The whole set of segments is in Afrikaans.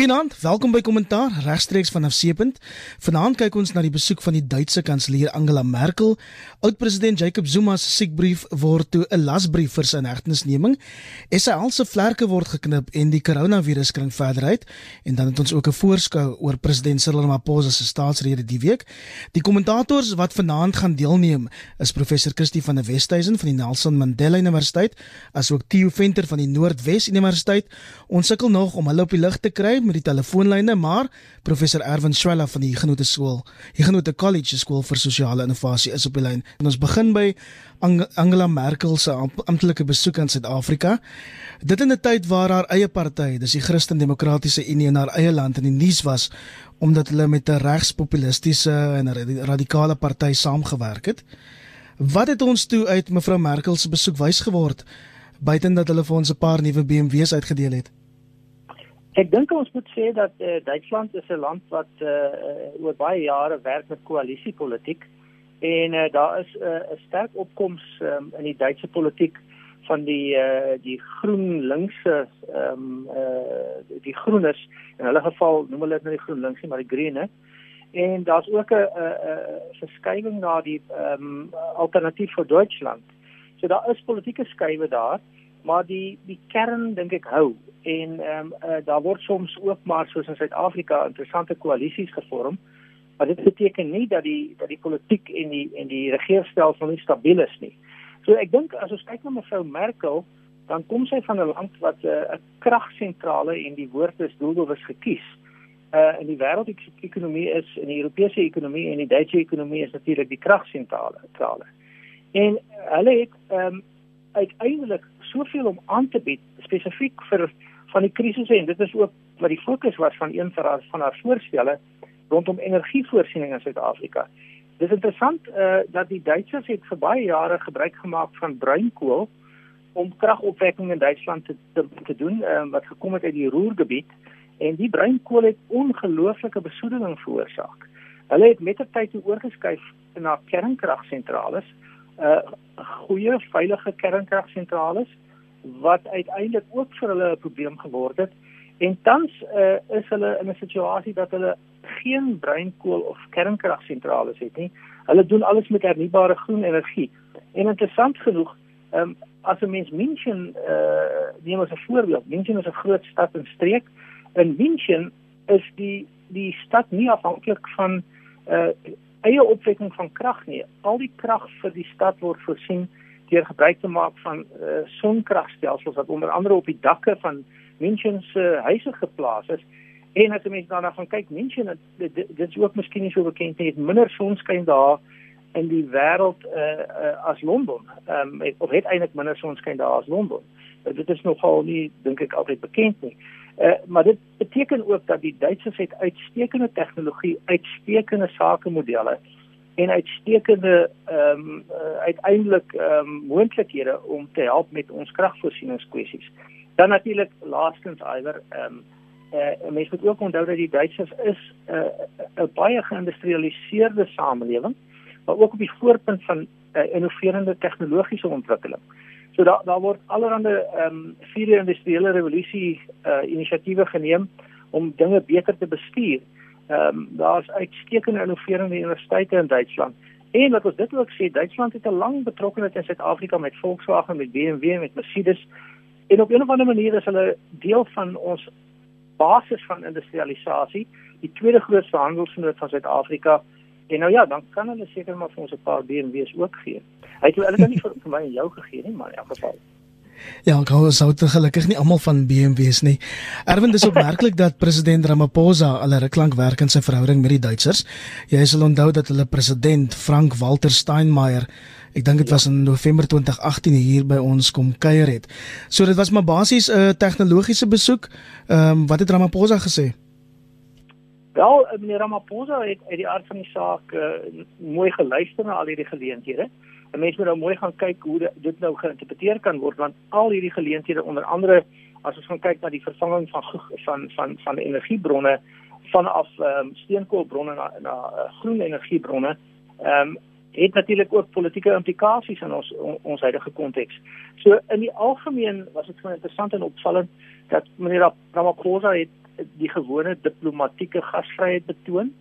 Goeienaand, welkom by Kommentaar regstreeks vanaf Seepunt. Vanaand kyk ons na die besoek van die Duitse kanselier Angela Merkel. Oud-president Jacob Zuma se siekbrief word toe 'n lasbrief vir sy inhegtenisneming. SAL se vlerke word geknip en die koronavirus kring verder uit. En dan het ons ook 'n voorskou oor president Cyril Ramaphosa se staatsrede die week. Die kommentators wat vanaand gaan deelneem is professor Christie van der Westhuizen van die Nelson Mandela Universiteit, asook Theo Venter van die Noordwes Universiteit. Ons sukkel nog om hulle op die lig te kry met die telefoonlyne, maar professor Erwin Swela van die Genote Skool, die Genote College Skool vir Sosiale Innovasie is op die lyn. En ons begin by Ang Angela Merkel se amptelike besoek aan Suid-Afrika. Dit in 'n tyd waar haar eie party, dis die Christen Demokratiese Unie in haar eie land in die nuus was omdat hulle met 'n regspopulistiese en radikale party saamgewerk het. Wat het ons toe uit mevrou Merkel se besoek wys geword buiten dat hulle vir ons 'n paar nuwe BMW's uitgedeel het? Ek dink ons moet sê dat uh, Duitsland is 'n land wat uh, oor baie jare werk met koalisiepolitiek en uh, daar is 'n uh, sterk opkoms um, in die Duitse politiek van die uh, die groen linkse ehm um, uh, die groenes in hulle geval noem hulle dit nou die groen linkse maar die groene en daar's ook 'n 'n verskywing na die ehm um, alternatief vir Duitsland. So daar is politieke skuwe daar maar die die kern dink ek hou en ehm um, uh, daar word soms ook maar soos in Suid-Afrika interessante koalisies gevorm maar dit beteken nie dat die dat die politiek en die en die regeringsstelsel nie stabiel is nie. So ek dink as ons kyk na mevrou Merkel dan kom sy van 'n land wat eh, 'n uh, kragsentrale en die woord is doelbewus gekies. Uh in die wêreldekonomie is in die Europese ekonomie en die Duitse ekonomie is natuurlik die kragsentrale. En hulle het ehm um, uiteindelik soveel om aan te bied spesifiek vir van die krisisse en dit is ook wat die fokus was van een van haar van haar voorstelle rondom energievoorsiening in Suid-Afrika. Dit is interessant uh, dat die Duitsers het vir baie jare gebruik gemaak van bruinkool om kragopwekking in Duitsland te te, te doen uh, wat gekom het uit die Ruhrgebied en die bruinkool het ongelooflike besoedeling veroorsaak. Hulle het met die tyd oorgeskuif na kernkragsentrales uh goeie veilige kernkragsentrales wat uiteindelik ook vir hulle 'n probleem geword het en tans uh is hulle in 'n situasie dat hulle geen bruinkool of kernkragsentrales het nie. Hulle doen alles met hernubare groen energie. En interessant genoeg, um, as 'n mens München uh neem as 'n voorbeeld, München is 'n groot stad en streek. In München is die die stad nie afhanklik van uh eie opwekking van krag nie. Al die krag vir die stad word voorsien deur gebruik te maak van uh, sonkragstelsels wat onder andere op die dakke van München se uh, huise geplaas is. En as jy mens daarna gaan kyk, München dit, dit is ook miskien nie so bekend nie, het minder sonskyn daar in die wêreld uh, uh, as Londen. Ehm um, of het eintlik minder sonskyn daar as Londen. Uh, dit is nogal nie dink ek altyd bekend nie. Uh, maar dit beteken ook dat die Duitsers het uitstekende tegnologie, uitstekende sakemodelle en uitstekende ehm um, uh, uiteindelik ehm um, moontlikhede om te help met ons kragvoorsieningskwessies. Dan natuurlik laastens iwer ehm um, uh, mense moet ook onthou dat die Duitsers is 'n uh, baie geïndustrialiseerde samelewing, maar ook op die voorpunt van uh, innoverende tegnologiese ontwikkeling. So daar daar word allerhande ehm um, vierde industriële revolusie uh inisiatiewe geneem om dinge beter te bestuur. Ehm um, daar's uitstekende innoverende universiteite in Duitsland. En wat ons dit ook sê, Duitsland het 'n lang betrokkeheid in Suid-Afrika met Volkswagen, met BMW, met Mercedes. En op 'n of ander manier is hulle deel van ons basis van industrialisasie, die tweede grootste handelsvennoot van Suid-Afrika. En nou ja, dan kan hulle seker maar vir ons 'n paar BMW's ook gee. Hy het hulle nie vir, vir my en jou gegee nie, maar in elk geval. Ja, gou sou dit gelukkig nie almal van BMW's nie. Erwin, dis opmerklik dat president Ramaphosa al 'n ruklank werk in sy verhouding met die Duitsers. Jy sal onthou dat hulle president Frank Walter Steinmeier, ek dink dit ja. was in November 2018 hier by ons kom kuier het. So dit was maar basies 'n tegnologiese besoek. Ehm um, wat het Ramaphosa gesê? Wel, meneer Ramaphosa het uit die aard van die saak uh, mooi geluister na al hierdie geleenthede. 'n mens moet nou mooi gaan kyk hoe dit nou geïnterpreteer kan word want al hierdie geleenthede onder andere as ons gaan kyk na die vervanging van van van van energiebronne vanaf ehm um, steenkoolbronne na na uh, groen energiebronne ehm um, het natuurlik ook politieke implikasies in ons on, ons huidige konteks. So in die algemeen was dit gewoon interessant en opvallend dat meneer Ramaphosa het die gewone diplomatieke gasvryheid betoon,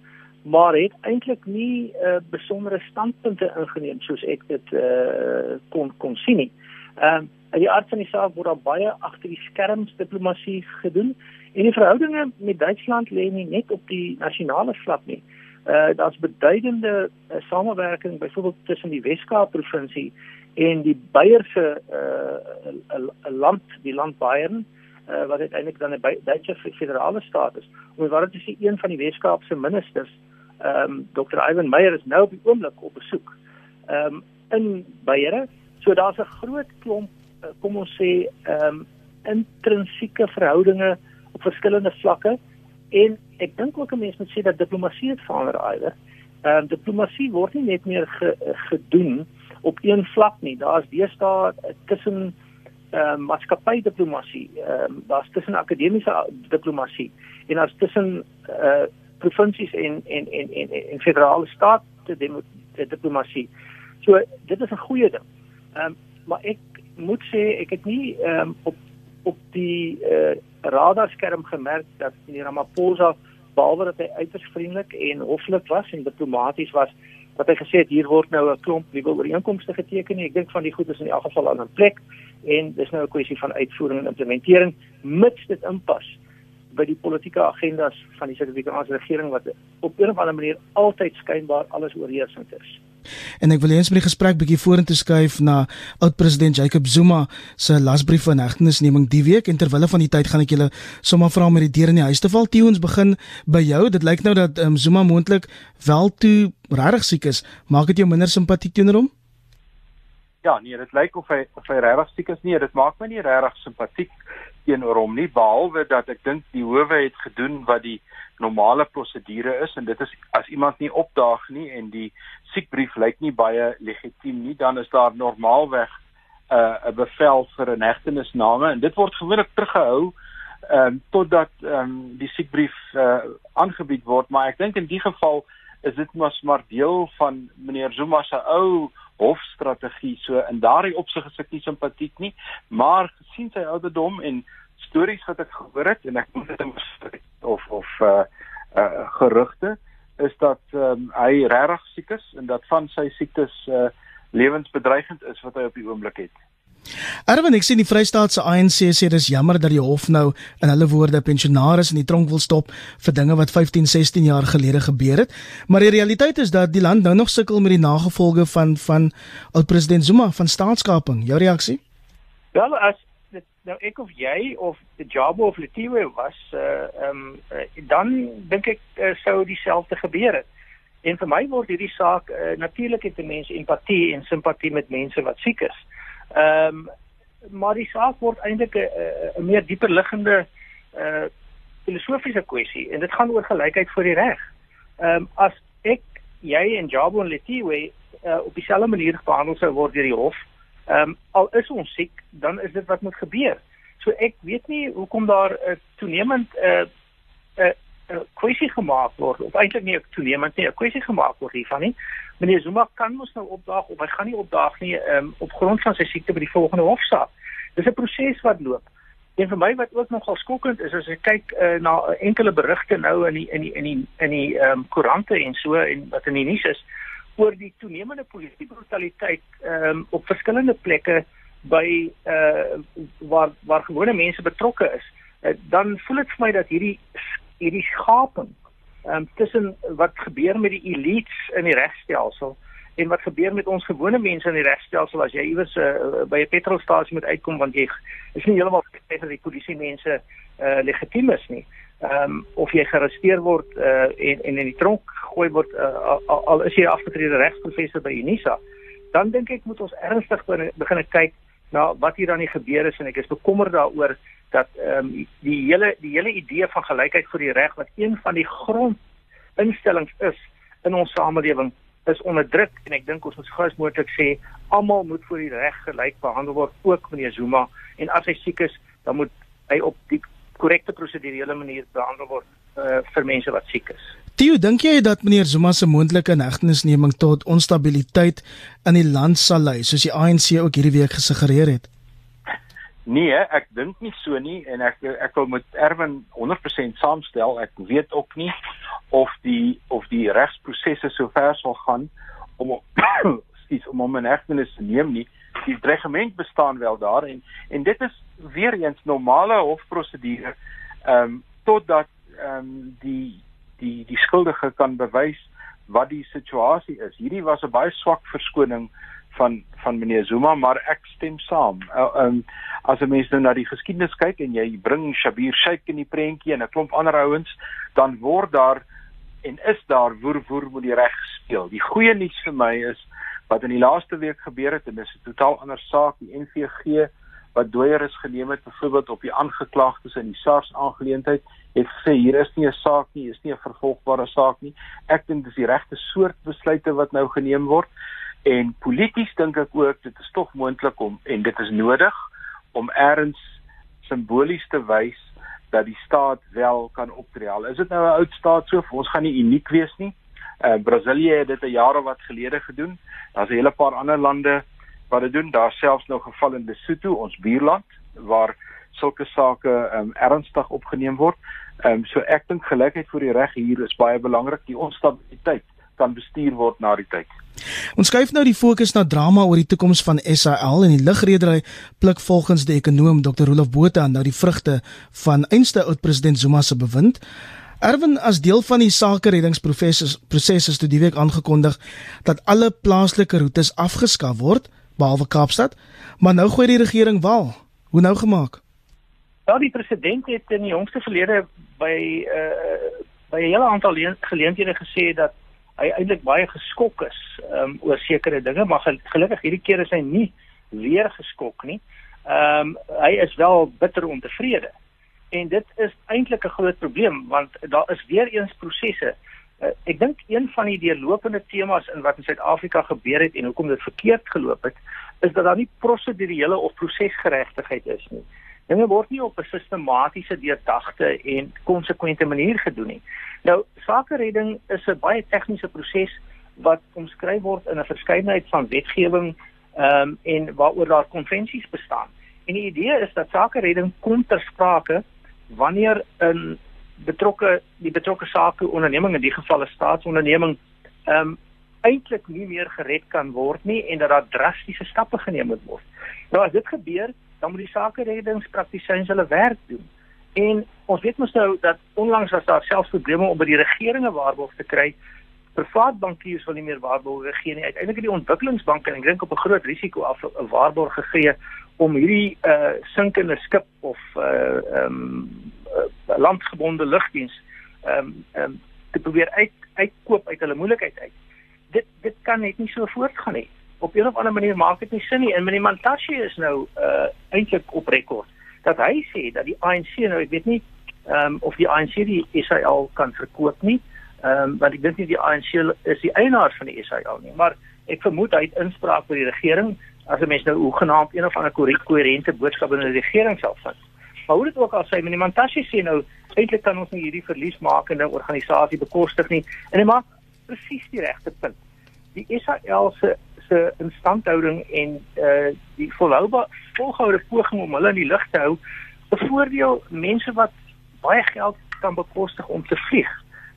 maar het eintlik nie uh, besondere standpunte ingeneem soos ek dit uh, kon kon sien nie. Ehm uh, in die aard van die saak word daar baie agter die skerms diplomatie gedoen en die verhoudinge met Duitsland lê nie net op die nasionale vlak nie. Uh daar's beduidende uh, samewerking byvoorbeeld tussen die Wes-Kaap provinsie en die Beierse uh 'n land, die land Bayern uh, wat uiteindelik dan 'n Duitse federale staat is. Omdat dit is een van die Wes-Kaapse ministers, ehm um, Dr. Ivan Meyer is nou op die oomblik op besoek. Ehm um, in Beiere. So daar's 'n groot klomp uh, kom ons sê ehm um, intrinsieke verhoudinge op verskillende vlakke en ek dink ook 'n mens moet sê dat diplomatie het verander eider. Ehm um, diplomatie word nie net meer ge, gedoen op een vlak nie. Daar's deesdae tussen ehm uh, maatskappydiplomatie, ehm uh, daar's tussen akademiese diplomatie en daar's tussen eh uh, provinsies en en en en en federale staat te diplomatie. So dit is 'n goeie ding. Ehm um, maar ek moet sê ek het nie ehm um, op op die eh uh, radarskerm gemerk dat meneer Ramaphosa behalwe dat hy uiters vriendelik en hoflik was en diplomaties was wat hy gesê het hier word nou 'n klomp nuwe ooreenkomste geteken. Ek dink van die goed is in elk geval aan 'n plek en dis nou 'n kwessie van uitvoering en implementering mits dit inpas by die politieke agendas van die Suid-Afrikaanse regering wat op 'n of ander manier altyd skynbaar alles oorheersend is. En ek wil eens met die gesprek bietjie vorentoe skuif na oud-president Jacob Zuma se lasbrief van hegtenisneming die week en terwyl van die tyd gaan ek julle sommer vra om met die deur in die huis te val. Tie ons begin by jou. Dit lyk nou dat um, Zuma moontlik wel toe regtig siek is. Maak dit jou minder simpatiek teenoor hom? Ja, nee, dit lyk of hy of hy regtig siek is. Nee, dit maak my nie regtig simpatiek teenoor hom nie behalwe dat ek dink die howe het gedoen wat die normale prosedure is en dit is as iemand nie opdaag nie en die siekbrief lyk nie baie legitiem nie, dan is daar normaalweg 'n uh, 'n bevel vir 'n hegtenisname en dit word gewoonlik teruggehou ehm um, totdat ehm um, die siekbrief uh, aangebied word, maar ek dink in die geval is dit mos maar deel van meneer Zuma se ou hofstrategie. So in daardie opsig is ek nie simpatiek nie, maar gesien sy ouderdom en stories wat ek gehoor het en ek moet dit of of uh uh gerugte is dat um, hy regtig siek is en dat van sy siektes uh lewensbedreigend is wat hy op die oomblik het. Erwin, ek sien die Vrystaatse ANC sê dis jammer dat die hof nou in hulle woorde pensionaars in die tronk wil stop vir dinge wat 15, 16 jaar gelede gebeur het. Maar die realiteit is dat die land nou nog sukkel met die nagevolge van van oud-president Zuma van staatskaping. Jou reaksie? Wel, as nou ek of jy of die job of Letiwe was, uh um, uh, dan dink ek uh, sou dieselfde gebeur het. En vir my word hierdie saak uh, natuurlik het mense empatie en simpatie met mense wat siek is. Ehm um, maar die saak word eintlik 'n meer dieper liggende uh filosofiese kwessie en dit gaan oor gelykheid voor die reg. Ehm um, as ek jy en Jabo en Letiwe uh, op dieselfde manier behandel sou word deur die hof, ehm um, al is ons siek, dan is dit wat moet gebeur. So ek weet nie hoekom daar 'n uh, toenemend 'n uh, 'n uh, 'n kwessie gemaak word of eintlik nie toenemend nie 'n kwessie gemaak word hiervan nie. Meneer Zuma kan mos nou opdaag of hy gaan nie opdaag nie um, op grond van sy siekte by die volgende hofsaak. Dis 'n proses wat loop. En vir my wat ook nogal skokkend is as ek kyk uh, na enkele berigte nou in die in die in die in die ehm um, koerante en so en wat in die nuus is oor die toenemende politieke brutaliteit ehm um, op verskillende plekke by uh waar waar gewone mense betrokke is. Uh, dan voel dit vir my dat hierdie hierdie skaping um, tussen wat gebeur met die elites in die regstelsel en wat gebeur met ons gewone mense in die regstelsel as jy iewers uh, by 'n petrolstasie moet uitkom want jy is nie heeltemal seker dat die polisie mense uh, legitiem is nie. Ehm um, of jy gearresteer word uh, en en in die tronk gegooi word uh, al, al is jy afgetrede regsprofessor by Unisa, dan dink ek moet ons ernstig begin kyk na wat hier dan gebeur is en ek is bekommerd daaroor dat ehm um, die hele die hele idee van gelykheid vir die reg wat een van die grondinstellings is in ons samelewing is onderdruk en ek dink ons moet gous moontlik sê almal moet voor die reg gelyk behandel word ook meneer Zuma en as hy siek is dan moet hy op die korrekte prosedurele manier behandel word uh, vir mense wat siek is. Tio, dink jy dat meneer Zuma se moontlike inhegtenisneming tot onstabiliteit in die land sal lei soos die ANC ook hierdie week gesuggereer het? Nee, ek dink nie so nie en ek ek wil met Erwin 100% saamstel. Ek weet ook nie of die of die regsprosesse so ver sal gaan om skies om om 'n hegtenis te neem nie. Die dreigement bestaan wel daar en en dit is weer eens normale hofprosedure ehm um, totdat ehm um, die die die skuldige kan bewys wat die situasie is. Hierdie was 'n baie swak verskoning van van meneer Zuma, maar ek stem saam. Uh, um as 'n mens nou na die geskiedenis kyk en jy bring Shabir Sheikh in die prentjie en 'n klomp ander ouens, dan word daar en is daar woer woer met die reg gespeel. Die goeie nuus vir my is wat in die laaste week gebeur het en dis 'n totaal ander saak, die NVG wat dooier is geneem het byvoorbeeld op die aangeklaagdes in die SARS aangeleentheid het gesê hier is nie 'n saak nie, is nie 'n vervolgbare saak nie. Ek dink dis die regte soort besluite wat nou geneem word. En polities dink ek ook dit is tog moontlik om en dit is nodig om eers simbolies te wys dat die staat wel kan optree. Al is dit nou 'n oud staat so, ons gaan nie uniek wees nie. Uh Brasilië het dit 'n jaar of wat gelede gedoen. Daar's 'n hele paar ander lande wat dit doen. Daar's selfs nog geval in Lesotho, ons buurland, waar sulke sake um ernstig opgeneem word. Um so ek dink gelykheid vir die reg hier is baie belangrik. Die onstabiliteit kan bestuur word na die tyd. Ons skuif nou die fokus na drama oor die toekoms van SAL en die ligredery pluk volgens die ekonom Dr. Rolof Botha nou die vrugte van einste oud-president Zuma se bewind. Erwin as deel van die sakereddingsproses is toe die week aangekondig dat alle plaaslike roetes afgeskaf word behalwe Kaapstad, maar nou gooi die regering wal. Hoe nou gemaak? Ja, die president het in die jongste verlede by uh by 'n hele aantal geleenthede gesê dat hy eintlik baie geskok is um, oor sekere dinge, maar gelukkig hierdie keer is hy nie weer geskok nie. Ehm um, hy is wel bitter ontevrede. En dit is eintlik 'n groot probleem want daar is weer eens prosesse. Uh, ek dink een van die deurlopende temas in wat in Suid-Afrika gebeur het en hoekom dit verkeerd geloop het, is dat daar nie prosedurele of prosesgeregtigheid is nie. Dinge word nie op 'n sistematiese, deurdagte en konsekwente manier gedoen nie. Nou, sakeredding is 'n baie tegniese proses wat omskryf word in 'n verskeidenheid van wetgewing ehm um, en waaroor daar konvensies bestaan. En die idee is dat sakeredding kom ter sprake wanneer 'n betrokke die betrokke sake onderneming in die geval 'n staatsonderneming ehm um, eintlik nie meer gered kan word nie en dat daar drastiese stappe geneem moet word. Nou as dit gebeur, dan moet die sakereddingspraktisyns hulle werk doen. En ons weet mos nou dat onlangs was daar selfs probleme om by die regeringe waarborg te kry. Privaat bankiers wil nie meer waarborge gee nie. Uiteindelik het die ontwikkelingsbanke en ek dink op 'n groot risiko af 'n waarborg gegee om hierdie uh sinkende skip of uh ehm um, uh, landgebonde lugdiens ehm um, um, te probeer uit uitkoop uit hulle moeilikheid uit. Dit dit kan net nie so voortgaan nie. Op 'n of ander manier maak dit nie sin nie. En meneer Mantashe is nou uh eintlik op rekord dat hy sê dat die ANC nou ek weet nie ehm um, of die ANC die SAL kan verkoop nie. Ehm um, want ek dink nie die ANC is die eienaar van die SAL nie, maar ek vermoed hy het inspraak by die regering as 'n mens nou hoegenaamd een of ander koherente boodskap in die regering sal vind. Maar hoe dit ook al sê, meneer Mantashe sê nou eintlik kan ons nie hierdie verliesmakende organisasie bekostig nie en hy maak presies die regte punt. Die SAL se se instandhouding en uh, die volhoubare volgoude poging om hulle in die lug te hou bevoordeel mense wat baie geld kan bekostig om te vlieg.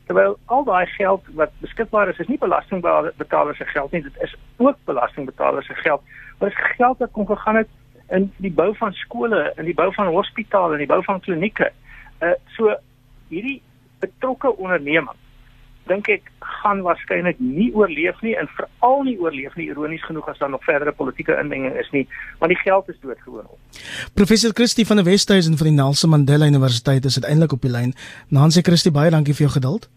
Terwyl al daai geld wat beskikbaar is, is nie belastingbetalers se geld nie, dit is ook belastingbetalers se geld. Maar dit is geld wat kon gegaan het in die bou van skole, in die bou van hospitale, in die bou van klinieke. Uh so hierdie betrokke onderneming dink ek gaan waarskynlik nie oorleef nie en veral nie oorleef nie ironies genoeg as daar nog verdere politieke inmenging is nie want die geld is doodgewoon op. Professor Christie van die Westhuizen van die Nelson Mandela Universiteit is uiteindelik op die lyn. Nancy Christie baie dankie vir jou geduld.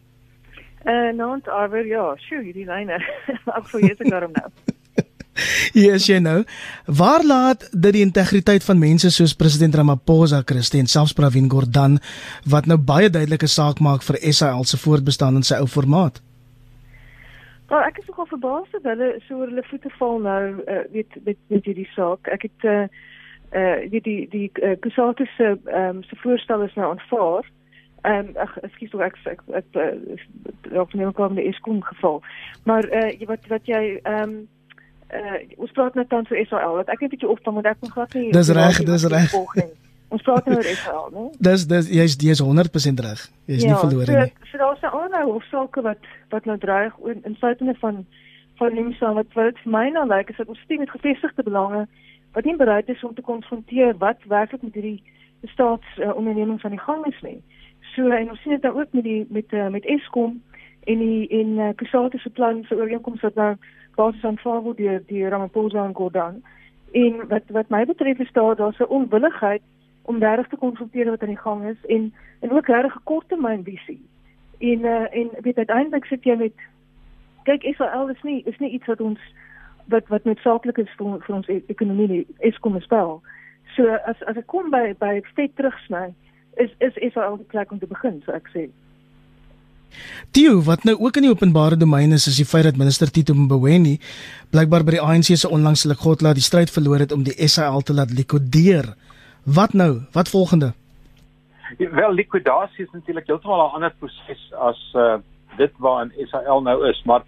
Eh uh, Arwer ja, sjoe, hierdie lyne. Ek voel jy se daarom nou. Hier is jy nou. Waar laat dit die integriteit van mense soos president Ramaphosa, Christen, selfs Pravin Gordhan wat nou baie duidelike saak maak vir SAL se voortbestaan in sy ou formaat? Nou, ek is nogal verbaas dat hulle so oor hulle voete val nou, uh, weet met met hierdie saak. Ek het uh uh die die die uh, Kusatu se ehm um, se voorstel is nou aanvaar. Ehm um, ek ekskuus tog ek ek ek dalk nie meer kom in die Eskom geval. Maar uh wat wat jy ehm um, uh ons praat net dan so Israel. Wat ek net 'n bietjie opstaan moet ek nog glad nie. Dis reg, dis reg. Ons praat nou oor Israel, né? Dis dis jy's jy's 100% reg. Jy's ja, nie verlore so, nie. So daar's 'n ander hoofsaake wat wat nou dreig in feite van van Nimsa wat wat vir my nou lyk is dat ons steeds met gevestigde belange wat nie bereid is om te konfronteer wat werklik met hierdie staatsondernemings uh, aan die gang is nie. So en ons sien dit nou ook met die met uh, met Eskom en die en uh, Kusate se plan vir ooreenkomste wat nou basies aanvaar word deur die Ramaphosa en Gordhan. En wat wat my betref is daar daar's 'n onwilligheid om regtig te konfronteer wat aan die gang is en en ook regtig 'n korttermynvisie. En uh, en weet uiteindelik sit jy met kyk Israel is nie is nie iets wat ons wat wat noodsaaklik is vir, vir ons e-, ekonomie nie. Eskom spel. So as as ek kom by by vet terugsny is is Israel die plek om te begin, so ek sê. Dio, wat nou ook in die openbare domein is, is die feit dat minister Tito Mboweni blykbaar by die ANC se onlangse God laat die stryd verloor het om die SAL te laat likwideer. Wat nou? Wat volgende? Wel likwidasie is natuurlik heeltemal 'n ander proses as uh dit waarin SAL nou is, maar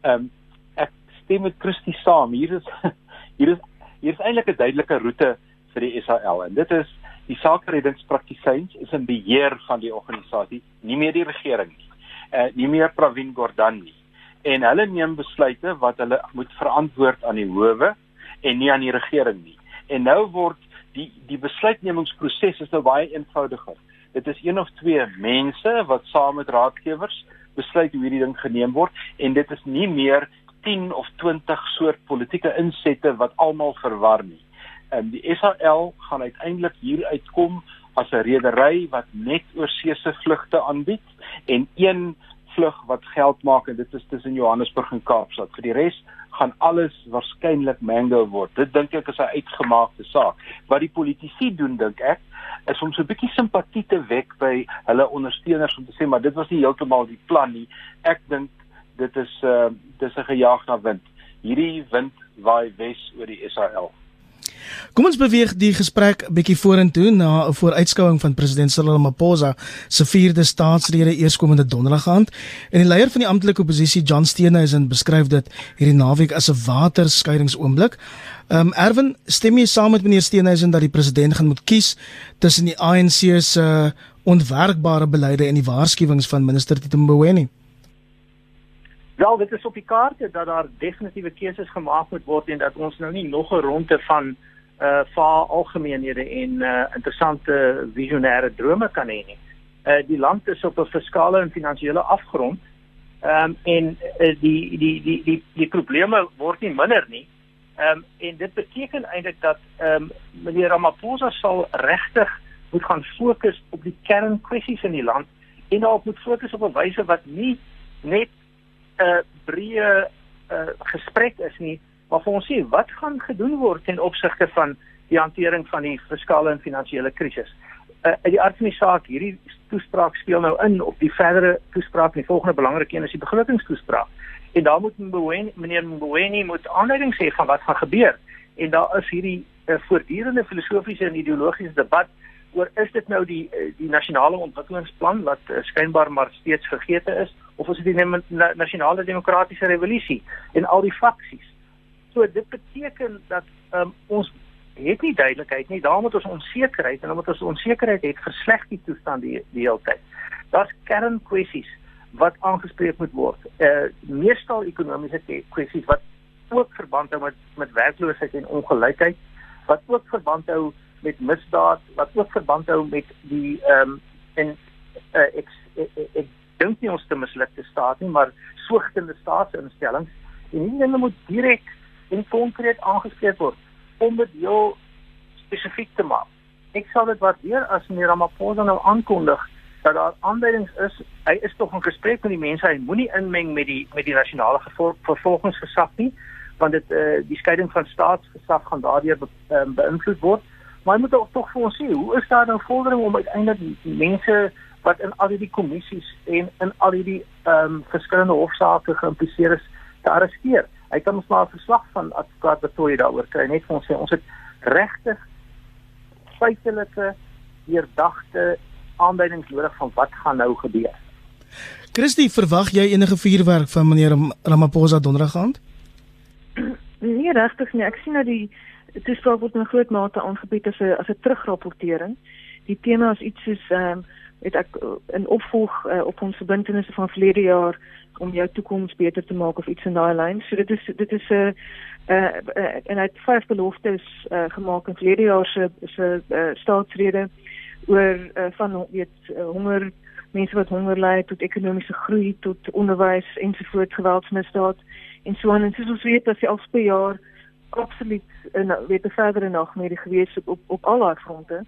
ehm um, ek stem met Christie saam. Hier is hier is hier is eintlik 'n duidelike roete vir die SAL en dit is die sakereddingspraktisyns is in beheer van die organisasie, nie meer die regering nie. Uh nie meer Pravin Gordhan nie. En hulle neem besluite wat hulle moet verantwoord aan die howe en nie aan die regering nie. En nou word die die besluitnemingsproses is nou baie eenvoudiger. Dit is een of twee mense wat saam met raadgewers besluit hoe hierdie ding geneem word en dit is nie meer 10 of 20 soort politieke insette wat almal verwar nie. En die SAL gaan uiteindelik hier uitkom as 'n redery wat net oorseese vlugte aanbied en een vlug wat geld maak en dit is tussen Johannesburg en Kaapstad. Vir die res gaan alles waarskynlik mango word. Dit dink ek is 'n uitgemaakte saak. Wat die politici doen dink ek is om so 'n bietjie simpatie te wek by hulle ondersteuners om te sê maar dit was nie heeltemal die plan nie. Ek dink dit is uh dis 'n gejaag na wind. Hierdie wind waai wes oor die SAL. Kom ons beweeg die gesprek bietjie vorentoe na 'n vooruitskouing van president Cyril Ramaphosa se vierde staatsrede eerskomende donderdag aand. En die leier van die amptelike oppositie, John Steenhuisen, beskryf dit hierdie naweek as 'n waterskeidingsoomblik. Ehm um, Erwin, stem jy saam met meneer Steenhuisen dat die president gaan moet kies tussen die ANC se onwerkbare beleide en die waarskuwings van minister Tito Mboweni? Wel, dit is op die kaarte dat daar definitiewe keuses gemaak moet word en dat ons nou nie nog 'n ronde van uh vaar algemeenhede en uh interessante visionêre drome kan hê nie. Uh die land is op 'n fiskale en finansiële afgrond. Ehm um, en uh, die die die die die probleme word nie minder nie. Ehm um, en dit beteken eintlik dat ehm um, meneer Ramaphosa sal regtig moet gaan fokus op die kernkwessies in die land en daarop moet fokus op 'n wyse wat nie net 'n uh, breë uh, gesprek is nie, maar vir ons sê wat gaan gedoen word ten opsigte van die hantering van die fiskale en finansiële krisis. Uh, uit die aard van die saak, hierdie toespraak speel nou in op die verdere toespraak en die volgende belangrike een is die begrotingstoespraak. En daar moet Mboweni, meneer Mboweni moet aanleiding sê van wat gaan gebeur. En daar is hierdie uh, voortdurende filosofiese en ideologiese debat oor is dit nou die uh, die nasionale ontwikkelingsplan wat uh, skynbaar maar steeds vergete is of is dit die na, nasionale demokratiese revolusie en al die faksies. So dit beteken dat um, ons het nie duidelikheid nie. Daarom het ons onsekerheid en omdat ons onsekerheid het, versleg die toestand die die hele tyd. Daar's kernkwessies wat aangespreek moet word. Uh meestal ekonomiese kwessies wat ook verband hou met met werkloosheid en ongelykheid, wat ook verband hou met misdaad, wat ook verband hou met die ehm um, en uh, ek ek, ek, ek dink nie ons te mislukte staat nie, maar soogtende staatsinstellings en hierdie dinge moet direk en konkreet aangespreek word om dit heel spesifiek te maak. Ek sal dit waardeer as meneer Ramaphosa nou aankondig dat daar aanduidings is. Hy is tog in gesprek met die mense. Hy moenie inmeng met die met die nasionale vervolgingsgesag nie, want dit eh uh, die skeiding van staatsgesag gaan daardeur be, uh, beïnvloed word. Maar hy moet tog vir ons sê, hoe is daar nou vordering om uiteindelik mense wat in al die kommissies en in al die ehm um, verskillende hofsaake geïmpliseer is te arresteer? Hy kan ons maar 'n verslag van advokaat Betoy daaroor kry net vir ons sê ons het regtig feitelike deurdagte aanduidings nodig van wat gaan nou gebeur. Christie, verwag jy enige vuurwerk van meneer Ramaphosa donderdag aand? nee regtig nie. Ek sien dat die toespraak word in groot mate aangebied as 'n as 'n terugrapportering. Die tema is iets soos ehm um, het ek in opvolg uh, op ons verbintenisse van verlede jaar om jou toekoms beter te maak of iets in daai lyn. So dit is dit is 'n uh, uh, uh, en hy het vyf beloftes uh, gemaak in verlede jaar se se uh, staatsrede oor uh, van weet uh, honger mense wat honger ly tot ekonomiese groei tot onderwys ensovoorts geweldsmisdaad en so aan en soos ons weet dat sy al per jaar absoluut en weet 'n verdere nagmerrie gewees op op, op al haar fronte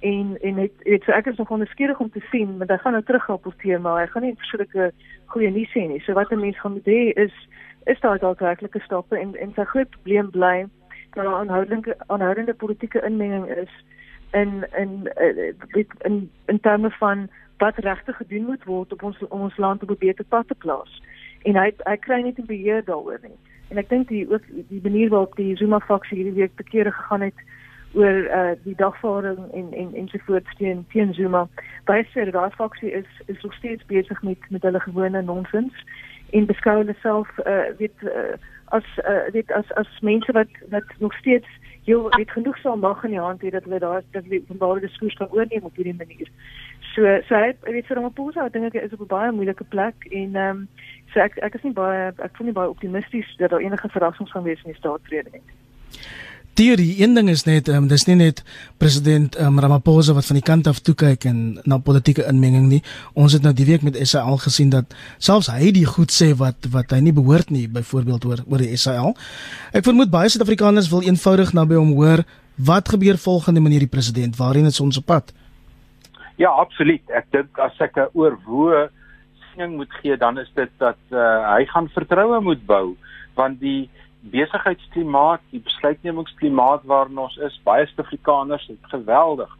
en en het het so ek is nog onderskeurig om te sien want hy gaan nou terug rapporteer maar hy gaan nie verskillike goeie nuus sê nie. So wat 'n mens gaan moet hê is is daar dalk werklike stappe? En en sy groot probleem bly dat daar aanhoudende aanhoudende politieke inmenging is in in in in, in terme van wat regtig gedoen moet word op ons om ons land op 'n beter pad te plaas. En hy hy kry net 'n beheer daaroor nie. En ek dink die ook die manier waarop die Zuma faksie hierdie week te kere gegaan het oor uh, die dagvaarding en en ensovoorts teen teen Zuma. Baie sê daai faksie is is nog steeds besig met met hulle gewone nonsens en beskou hulle self uh, weet uh, as uh, weet as as mense wat wat nog steeds heel weet genoeg sal mag in die hand hê dat hulle daar dat hulle openbare diskurs kan oorneem op hierdie manier. So so hy weet vir hom op pose, ek dink hy is op 'n baie moeilike plek en ehm um, so ek ek is nie baie ek voel nie baie optimisties dat daar enige verrassings gaan wees in die staatsrede nie teorie een ding is net um, dis nie net president um, Ramaphosa wat van die kant af toe kyk en na politieke inmenging nie. Ons het nou die week met SAL gesien dat selfs hy die goed sê wat wat hy nie behoort nie byvoorbeeld oor oor die SAL ek vermoed baie suid-afrikaners wil eenvoudig na by hom hoor wat gebeur volgende meneer die president? Waarheen is ons op pad? Ja absoluut. Ek dink as ek 'n oorwoe siening moet gee dan is dit dat uh, hy gaan vertroue moet bou want die besigheidsklimaat, die besluitnemingsklimaat waarin ons is, baie Suid-Afrikaners het geweldig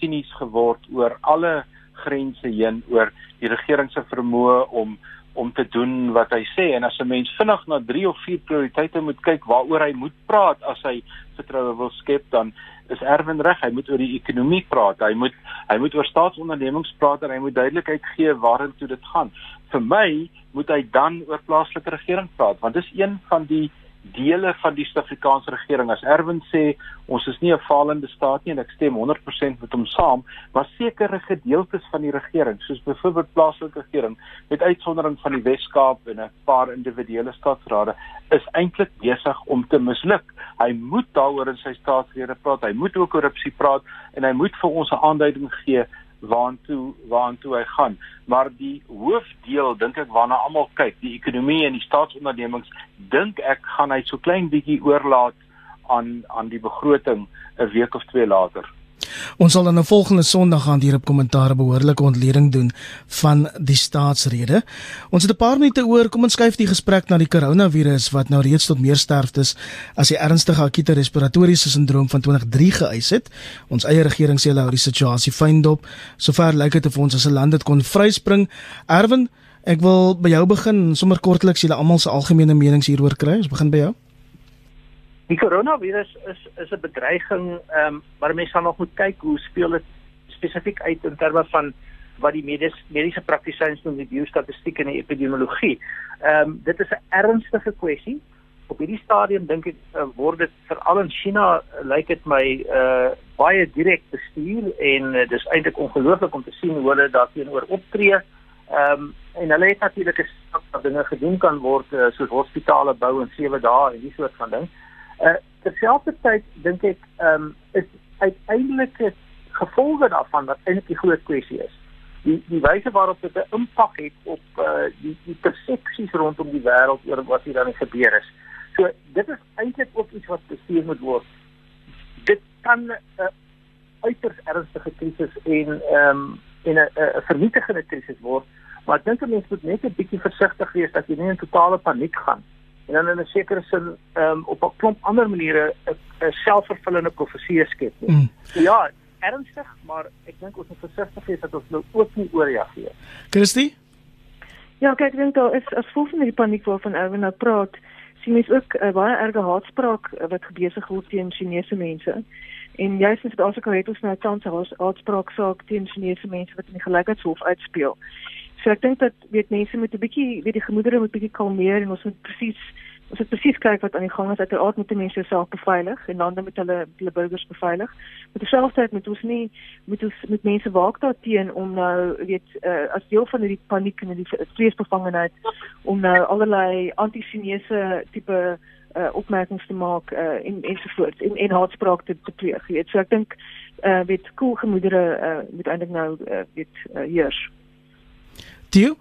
sinies geword oor alle grense heen oor die regering se vermoë om om te doen wat hy sê. En as 'n mens vinnig na 3 of 4 prioriteite moet kyk waaroor hy moet praat as hy vertroue wil skep dan is Erwin reg hy moet oor die ekonomie praat. Hy moet hy moet oor staatsondernemings praat en hy moet duidelikheid gee waarheen dit gaan. Vir my moet hy dan oor plaaslike regering praat want dis een van die dele van die Suid-Afrikaanse regering as Erwin sê ons is nie 'n falende staat nie en ek stem 100% met hom saam maar sekere gedeeltes van die regering soos byvoorbeeld plaaslike regering met uitsondering van die Wes-Kaap en 'n paar individuele staatsrade is eintlik besig om te misluk. Hy moet daaroor in sy staatsrede praat. Hy moet oor korrupsie praat en hy moet vir ons 'n aanduiding gee waantoe waantoe hy gaan. Maar die hoofdeel dink ek waarna almal kyk die ekonomie en die staatsondernemings dink ek gaan hy so klein bietjie oorlaat aan aan die begroting 'n week of twee later Ons sal dan 'n nou volgende Sondag aan hier op kommentaar behoorlike ontleding doen van die staatsrede. Ons het 'n paar minute oor, kom ons skuif die gesprek na die koronavirus wat nou reeds tot meer sterftes as die ernstige akute respiratoriese sindroom van 2003 geëis het. Ons eie regering sê hulle hou die situasie fyn dop. Sover lyk dit of ons as 'n land dit kon vryspring. Erwin, ek wil by jou begin, sommer kortliks julle almal se algemene menings hieroor kry. Ons begin by jou. Die koronavirus is is 'n bedreiging, ehm um, maar mense sal nog moet kyk hoe speel dit spesifiek uit in terme van wat die medies, mediese praktisyns noem die biostatistiek en die epidemiologie. Ehm um, dit is 'n ernstige kwessie. Op hierdie stadium dink ek uh, word dit veral in China uh, lyk dit my uh baie direk bestuur en uh, dis eintlik ongelooflik om te sien hoe hulle daarteenoor optree. Ehm um, en hulle het natuurlik 'n stap wat dinge gedoen kan word uh, soos hospitale bou in 7 dae en die soort van ding. Uh terselfdertyd dink ek ehm um, is uiteindelik gevolge daarvan wat eintlik die groot kwessie is. Die die wyse waarop dit 'n impak het op uh die die persepsies rondom die wêreld oor wat hier dan gebeur is. So dit is eintlik ook iets wat bestuur moet word. Dit kan 'n uh, uiters ernstige krisis en ehm um, en 'n 'n vernietigende krisis word, maar ek dink mense moet net 'n bietjie versigtig wees dat jy nie in totale paniek gaan nie en dan in 'n sekere sin um, op 'n klomp ander maniere 'n selfvervullende profesie skep. Mm. So ja, ernstig, maar ek dink ons moet versigtig wees dat ons nou ook nie oorreageer. Kirsty? Ja, kyk, ek dink daar is as gevolg van die paniek waarvan Erwin nou praat, sien mens ook uh, baie erge haatspraak uh, wat besig word teen Chinese mense. En juist in Suid-Afrika het ons nou 'n kans haatspraak saak teen Chinese mense wat in die gelykheidshof uitspeel. So ek dink dat weet mense moet 'n bietjie weet die gemoedere moet bietjie kalmeer en ons moet presies Ons moet presies kyk wat aan die gang is. Uiteraard moet mense self beveilig en dan moet hulle hulle burgers beveilig. Met dieselfde moet ons nie moet ons met mense waak daarteen om nou weet uh, as deel van hierdie paniek en die vreesbevangenheid om nou allerlei anti-Chinese tipe uh, opmerkings te maak uh, en ensovoorts en en haatspraak te, te pleeg. Jy weet, so ek dink uh, weet cool gemoedere uh, moet eintlik nou uh, weet uh, heers. Tio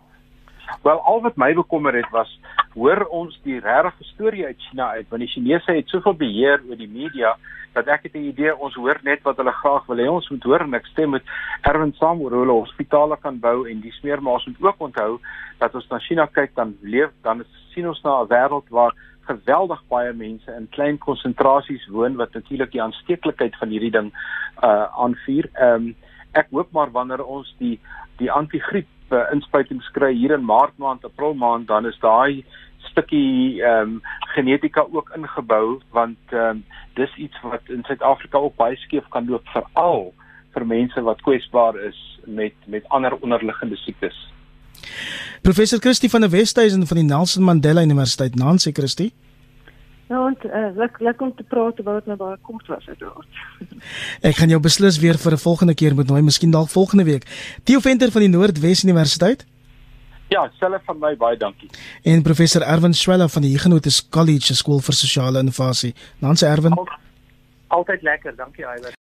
Wel al wat my bekommer het was hoor ons die regte storie uit China uit want die Chinese het soveel beheer oor die media dat ek het 'n idee ons hoor net wat hulle graag wil hê ons moet hoor en ek stem met Erwin saam oor hoe hulle hospitale kan bou en maar ons moet ook onthou dat ons na China kyk dan leef dan sien ons na 'n wêreld waar geweldig baie mense in klein konsentrasies woon wat natuurlik die aansteeklikheid van hierdie ding uh aanvuur. Ehm um, ek hoop maar wanneer ons die die antigriep uh, inspuitings kry hier in Maart maand, April maand, dan is daai stukkie ehm um, genetika ook ingebou want ehm um, dis iets wat in Suid-Afrika ook baie skeef kan loop veral vir mense wat kwesbaar is met met ander onderliggende siektes. Professor Christie van der Westhuizen van die Nelson Mandela Universiteit, Nancy Christie. Ja, en uh, lekker lekker om te praat oor wat nou baie kort was uiteraard. Ek gaan jou beslis weer vir 'n volgende keer moet nooi, miskien dalk volgende week. Theo Venter van die Noordwes Universiteit. Ja, selfe van my baie dankie. En professor Erwin Swela van die Huguenots College skool vir sosiale innovasie. Nancy Erwin. Altyd lekker, dankie Iwer.